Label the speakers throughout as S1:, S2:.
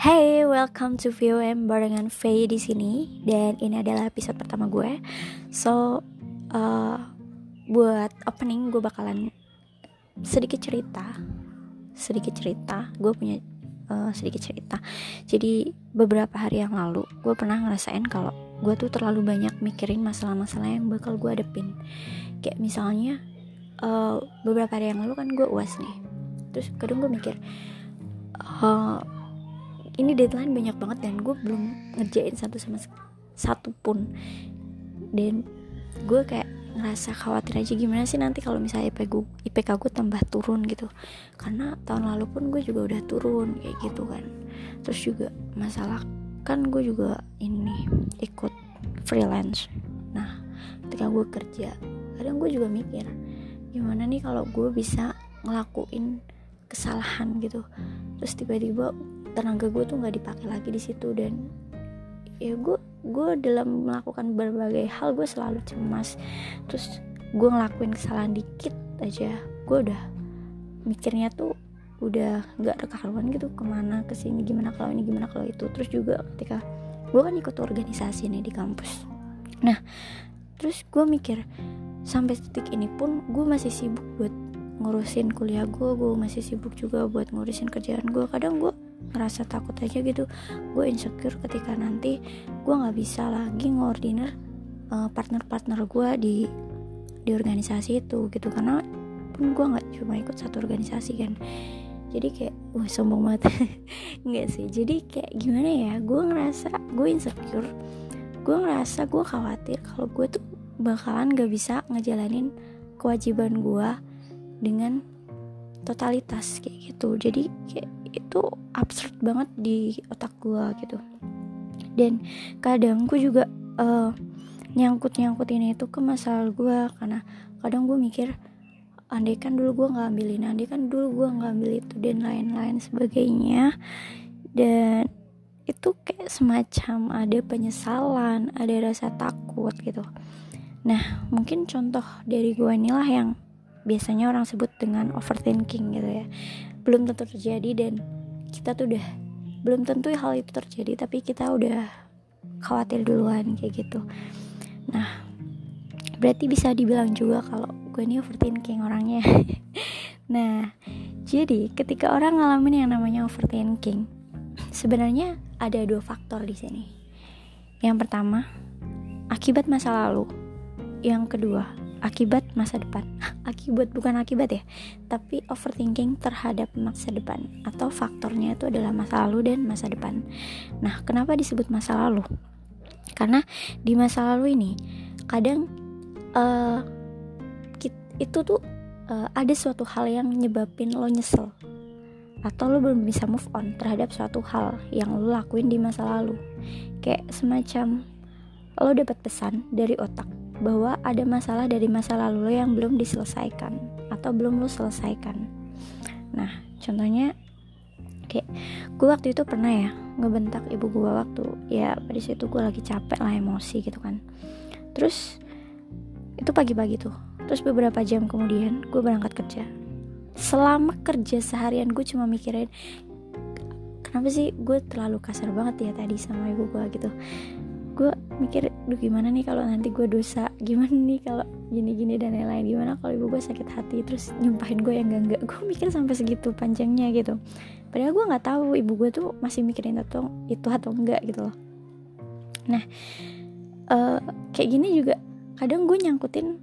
S1: Hey, welcome to VOM barengan Faye di sini dan ini adalah episode pertama gue. So, uh, buat opening gue bakalan sedikit cerita, sedikit cerita. Gue punya uh, sedikit cerita. Jadi beberapa hari yang lalu gue pernah ngerasain kalau gue tuh terlalu banyak mikirin masalah-masalah yang bakal gue hadepin. Kayak misalnya uh, beberapa hari yang lalu kan gue uas nih. Terus kadang gue mikir. Uh, ini deadline banyak banget dan gue belum ngerjain satu sama satu pun. Dan gue kayak ngerasa khawatir aja gimana sih nanti kalau misalnya IPK gue, IPK gue tambah turun gitu. Karena tahun lalu pun gue juga udah turun kayak gitu kan. Terus juga masalah kan gue juga ini ikut freelance. Nah ketika gue kerja kadang gue juga mikir gimana nih kalau gue bisa ngelakuin kesalahan gitu. Terus tiba-tiba tenaga gue tuh nggak dipakai lagi di situ dan ya gue gue dalam melakukan berbagai hal gue selalu cemas. Terus gue ngelakuin kesalahan dikit aja gue udah mikirnya tuh udah nggak rekaruan gitu ke mana ke sini gimana kalau ini gimana kalau itu. Terus juga ketika gue kan ikut organisasi nih di kampus. Nah terus gue mikir sampai titik ini pun gue masih sibuk buat ngurusin kuliah gue gue masih sibuk juga buat ngurusin kerjaan gue kadang gue ngerasa takut aja gitu. Gue insecure ketika nanti gue nggak bisa lagi ngordiner uh, partner-partner gue di di organisasi itu gitu. Karena pun gue nggak cuma ikut satu organisasi kan. Jadi kayak wah sombong banget. Nggak sih. Jadi kayak gimana ya gue ngerasa gue insecure. Gue ngerasa gue khawatir kalau gue tuh bakalan gak bisa ngejalanin kewajiban gue dengan totalitas kayak gitu. Jadi kayak itu absurd banget di otak gue gitu. Dan kadang gue juga uh, nyangkut nyangkutin itu ke masalah gue karena kadang gue mikir andai kan dulu gue nggak ambilin andai kan dulu gue nggak ambil itu dan lain-lain sebagainya. Dan itu kayak semacam ada penyesalan ada rasa takut gitu. Nah mungkin contoh dari gue inilah yang biasanya orang sebut dengan overthinking gitu ya belum tentu terjadi dan kita tuh udah belum tentu hal itu terjadi tapi kita udah khawatir duluan kayak gitu. Nah berarti bisa dibilang juga kalau gue ini overthinking orangnya. Nah jadi ketika orang ngalamin yang namanya overthinking sebenarnya ada dua faktor di sini. Yang pertama akibat masa lalu. Yang kedua akibat masa depan. Akibat bukan akibat ya. Tapi overthinking terhadap masa depan. Atau faktornya itu adalah masa lalu dan masa depan. Nah kenapa disebut masa lalu? Karena di masa lalu ini kadang uh, itu tuh uh, ada suatu hal yang nyebabin lo nyesel. Atau lo belum bisa move on terhadap suatu hal yang lo lakuin di masa lalu. Kayak semacam lo dapat pesan dari otak bahwa ada masalah dari masa lalu lo yang belum diselesaikan atau belum lo selesaikan. Nah, contohnya kayak gue waktu itu pernah ya ngebentak ibu gue waktu ya pada situ gue lagi capek lah emosi gitu kan. Terus itu pagi-pagi tuh. Terus beberapa jam kemudian gue berangkat kerja. Selama kerja seharian gue cuma mikirin kenapa sih gue terlalu kasar banget ya tadi sama ibu gue gitu gue mikir duh gimana nih kalau nanti gue dosa? Gimana nih kalau gini-gini dan lain-lain? Gimana kalau ibu gue sakit hati terus nyumpahin gue yang enggak gue mikir sampai segitu panjangnya gitu. Padahal gue nggak tahu ibu gue tuh masih mikirin itu itu atau enggak gitu loh. Nah uh, kayak gini juga kadang gue nyangkutin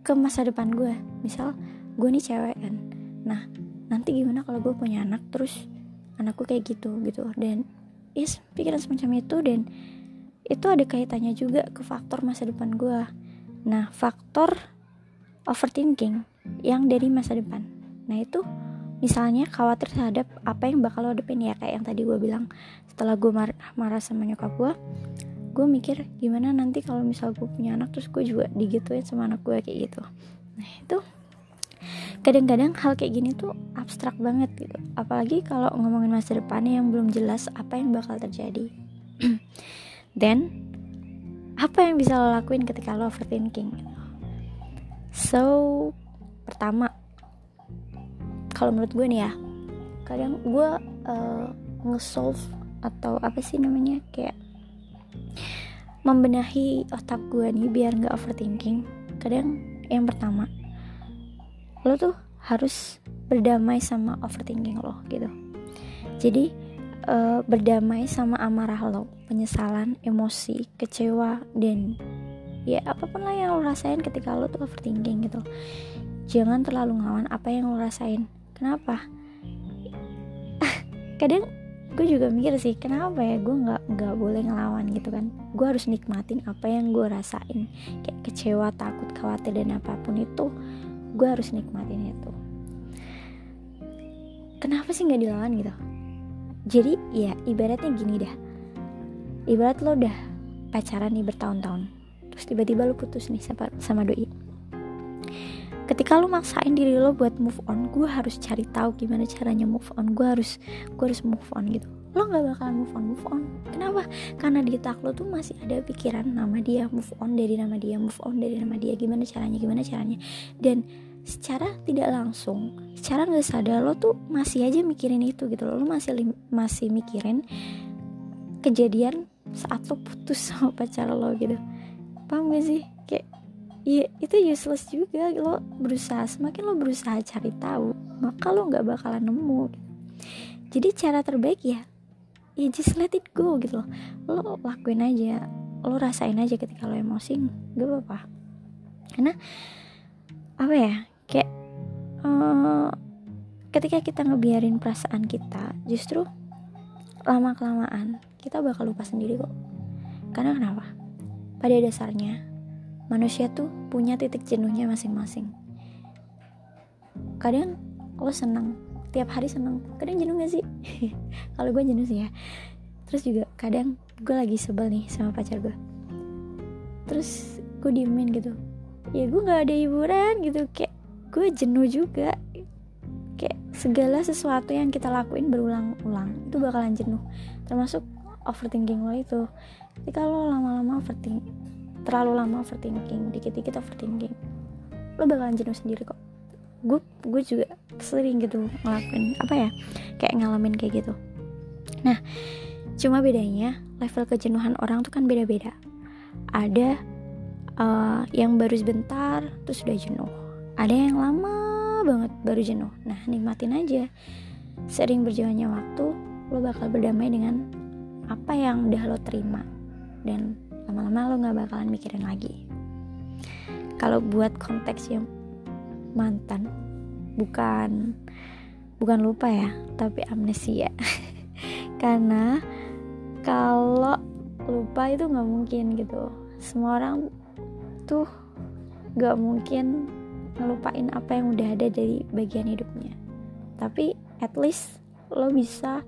S1: ke masa depan gue misal gue nih cewek kan. Nah nanti gimana kalau gue punya anak terus anakku kayak gitu gitu. Dan is pikiran semacam itu dan itu ada kaitannya juga ke faktor masa depan gue nah faktor overthinking yang dari masa depan. Nah itu misalnya khawatir terhadap apa yang bakal lo hadapin. Ya kayak yang tadi gue bilang setelah gue marah, marah sama nyokap gue gue mikir gimana nanti kalau misal gue punya anak terus gue juga digituin sama anak gue kayak gitu. Nah itu kadang-kadang hal kayak gini tuh abstrak banget gitu. Apalagi kalau ngomongin masa depannya yang belum jelas apa yang bakal terjadi then apa yang bisa lo lakuin ketika lo overthinking? So pertama kalau menurut gue nih ya kadang gue uh, nge-solve atau apa sih namanya kayak membenahi otak gue nih biar nggak overthinking kadang yang pertama lo tuh harus berdamai sama overthinking lo gitu. Jadi uh, berdamai sama amarah lo penyesalan emosi kecewa dan ya apa pun lah yang lo rasain ketika lo tuh overthinking gitu. Jangan terlalu ngawan apa yang lo rasain. Kenapa? Kadang gue juga mikir sih kenapa ya gue nggak nggak boleh ngelawan gitu kan? Gue harus nikmatin apa yang gue rasain. Kayak kecewa takut khawatir dan apa pun itu gue harus nikmatin itu. Kenapa sih nggak dilawan gitu jadi ya ibaratnya gini dah. Ibarat lo udah pacaran nih bertahun-tahun terus tiba-tiba lo putus nih sama, sama doi. Ketika lo maksain diri lo buat move on gue harus cari tahu gimana caranya move on. Gue harus gue harus move on gitu. Lo nggak bakalan move on move on. Kenapa? Karena di tak lo tuh masih ada pikiran nama dia move on dari nama dia move on dari nama dia gimana caranya gimana caranya. Dan secara tidak langsung secara nggak sadar lo tuh masih aja mikirin itu gitu lo masih masih mikirin kejadian saat lo putus sama pacar lo gitu. Paham gak sih? Kayak ya itu useless juga. Lo berusaha semakin lo berusaha cari tahu maka lo nggak bakalan nemu gitu. jadi cara terbaik ya ya just let it go gitu loh. Lo lakuin aja lo rasain aja ketika lo emosi gak apa-apa. Karena apa ya uh, ketika kita ngebiarin perasaan kita justru lama kelamaan kita bakal lupa sendiri kok. Karena kenapa? Pada dasarnya manusia tuh punya titik jenuhnya masing-masing. Kadang lo seneng tiap hari seneng. Kadang jenuh gak sih? Kalau gue jenuh sih ya. Terus juga kadang gue lagi sebel nih sama pacar gue. Terus gue diemin gitu. Ya gue nggak ada hiburan gitu kayak gue jenuh juga. Kayak segala sesuatu yang kita lakuin berulang-ulang itu bakalan jenuh. Termasuk overthinking lo itu. Jadi kalau lama-lama overthinking terlalu lama overthinking dikit-dikit overthinking lo bakalan jenuh sendiri kok. Gue gue juga sering gitu ngelakuin apa ya kayak ngalamin kayak gitu. Nah cuma bedanya level kejenuhan orang tuh kan beda-beda. Ada uh, yang baru sebentar terus udah jenuh ada yang lama banget baru jenuh. Nah nikmatin aja. Sering berjalannya waktu lo bakal berdamai dengan apa yang udah lo terima. Dan lama-lama lo nggak bakalan mikirin lagi. Kalau buat konteks yang mantan bukan bukan lupa ya tapi amnesia. Karena kalau lupa itu nggak mungkin gitu. Semua orang tuh nggak mungkin ngelupain apa yang udah ada dari bagian hidupnya. Tapi at least lo bisa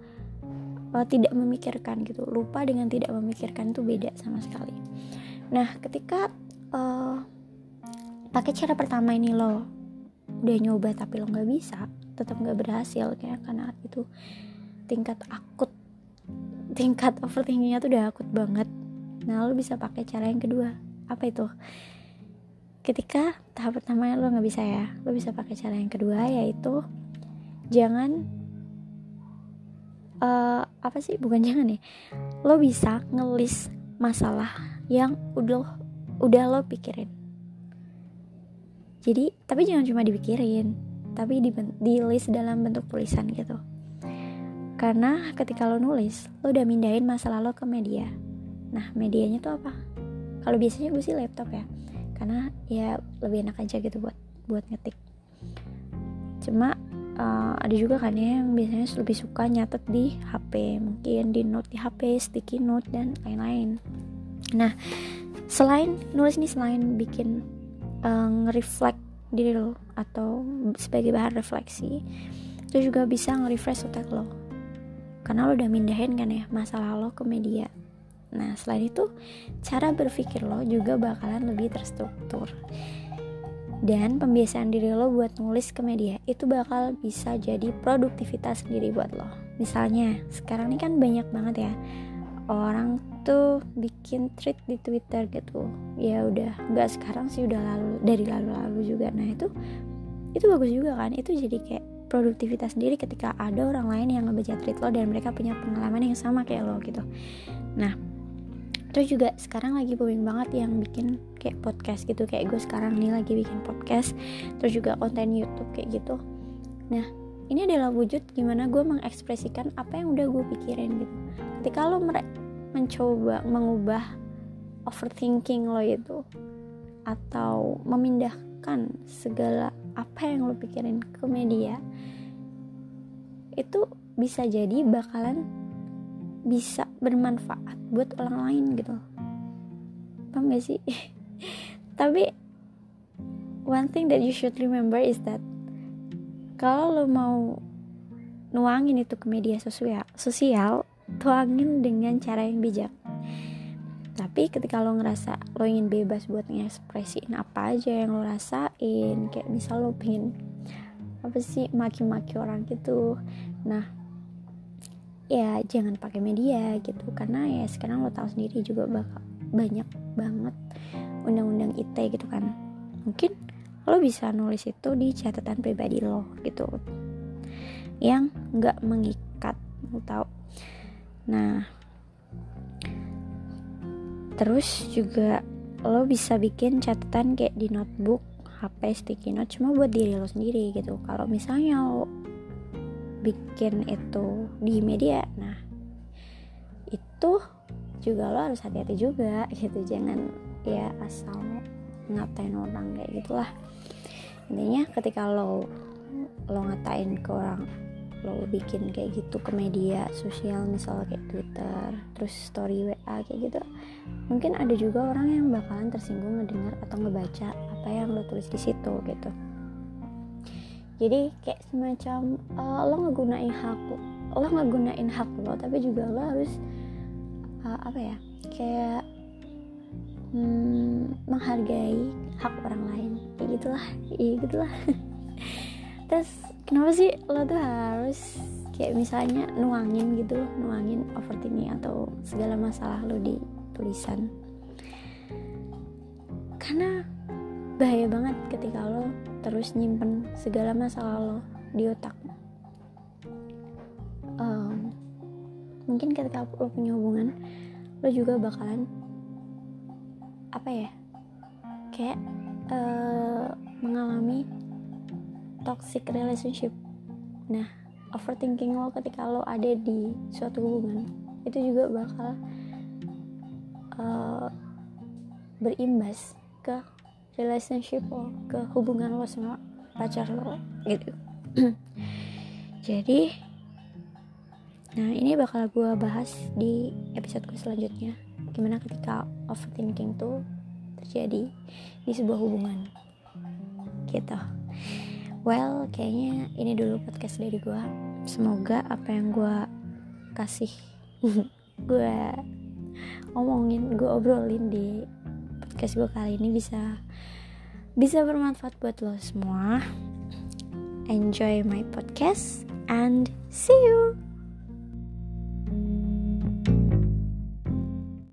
S1: uh, tidak memikirkan gitu. Lupa dengan tidak memikirkan itu beda sama sekali. Nah ketika uh, pakai cara pertama ini lo udah nyoba tapi lo nggak bisa tetap nggak berhasil kayak karena itu tingkat akut tingkat overthinkingnya tuh udah akut banget. Nah lo bisa pakai cara yang kedua. Apa itu ketika tahap pertama lo nggak bisa ya lo bisa pakai cara yang kedua yaitu jangan uh, apa sih? Bukan jangan nih lo bisa ngelis masalah yang udah udah lo pikirin. Jadi tapi jangan cuma dipikirin tapi di, di list dalam bentuk tulisan gitu. Karena ketika lo nulis lo udah mindahin masalah lo ke media. Nah medianya tuh apa? Kalau biasanya gue sih laptop ya karena ya lebih enak aja gitu buat buat ngetik. Cuma uh, ada juga kan ya yang biasanya lebih suka nyatet di HP mungkin di note di HP sticky note dan lain-lain. Nah selain nulis ini selain bikin uh, nge-reflect diri lo atau sebagai bahan refleksi itu juga bisa nge-refresh otak lo. Karena lo udah mindahin kan ya masalah lo ke media nah selain itu cara berpikir lo juga bakalan lebih terstruktur. Dan pembiasaan diri lo buat nulis ke media itu bakal bisa jadi produktivitas sendiri buat lo. Misalnya sekarang ini kan banyak banget ya orang tuh bikin tweet di Twitter gitu. Ya udah nggak sekarang sih udah lalu dari lalu-lalu juga. Nah itu itu bagus juga kan? Itu jadi kayak produktivitas sendiri ketika ada orang lain yang ngebaca tweet lo dan mereka punya pengalaman yang sama kayak lo gitu. Nah terus juga sekarang lagi booming banget yang bikin kayak podcast gitu. Kayak gue sekarang nih lagi bikin podcast terus juga konten YouTube kayak gitu. Nah ini adalah wujud gimana gue mengekspresikan apa yang udah gue pikirin gitu. Ketika lo mencoba mengubah overthinking lo itu atau memindahkan segala apa yang lo pikirin ke media itu bisa jadi bakalan bisa bermanfaat buat orang lain gitu. Paham gak sih? Tapi one thing that you should remember is that kalau lo mau nuangin itu ke media sosial sosial tuangin dengan cara yang bijak. Tapi ketika lo ngerasa lo ingin bebas buat ngekspresiin apa aja yang lo rasain kayak misal lo pengen apa sih maki-maki orang gitu. Nah ya jangan pakai media gitu. Karena ya sekarang lo tahu sendiri juga bakal banyak banget undang-undang ITE gitu kan. Mungkin lo bisa nulis itu di catatan pribadi lo gitu. Yang nggak mengikat lo tahu. Nah terus juga lo bisa bikin catatan kayak di notebook HP sticky note cuma buat diri lo sendiri gitu. Kalau misalnya lo bikin itu di media. Nah itu juga lo harus hati-hati juga gitu. Jangan ya asal ngatain orang kayak gitulah. Intinya ketika lo lo ngatain ke orang lo bikin kayak gitu ke media sosial misalnya kayak Twitter terus story WA kayak gitu mungkin ada juga orang yang bakalan tersinggung ngedengar atau ngebaca apa yang lo tulis di situ gitu jadi kayak semacam uh, lo ngegunain hak lo ngegunain hak lo tapi juga lo harus uh, apa ya kayak hmm, menghargai hak orang lain. Kayak gitulah iya gitulah. Terus kenapa sih lo tuh harus kayak misalnya nuangin gitu nuangin overthinking atau segala masalah lo di tulisan? Karena bahaya banget ketika lo terus nyimpen segala masalah lo di otak um, mungkin ketika lo punya hubungan lo juga bakalan apa ya kayak uh, mengalami toxic relationship. Nah overthinking lo ketika lo ada di suatu hubungan itu juga bakal uh, berimbas ke relationship lo ke hubungan lo sama pacar lo gitu. Jadi nah ini bakal gue bahas di episode gue selanjutnya. Gimana ketika overthinking tuh terjadi di sebuah hubungan gitu. Well kayaknya ini dulu podcast dari gue semoga apa yang gue kasih gue omongin gue obrolin di podcast gue kali ini bisa bisa bermanfaat buat lo semua. Enjoy my podcast and see you.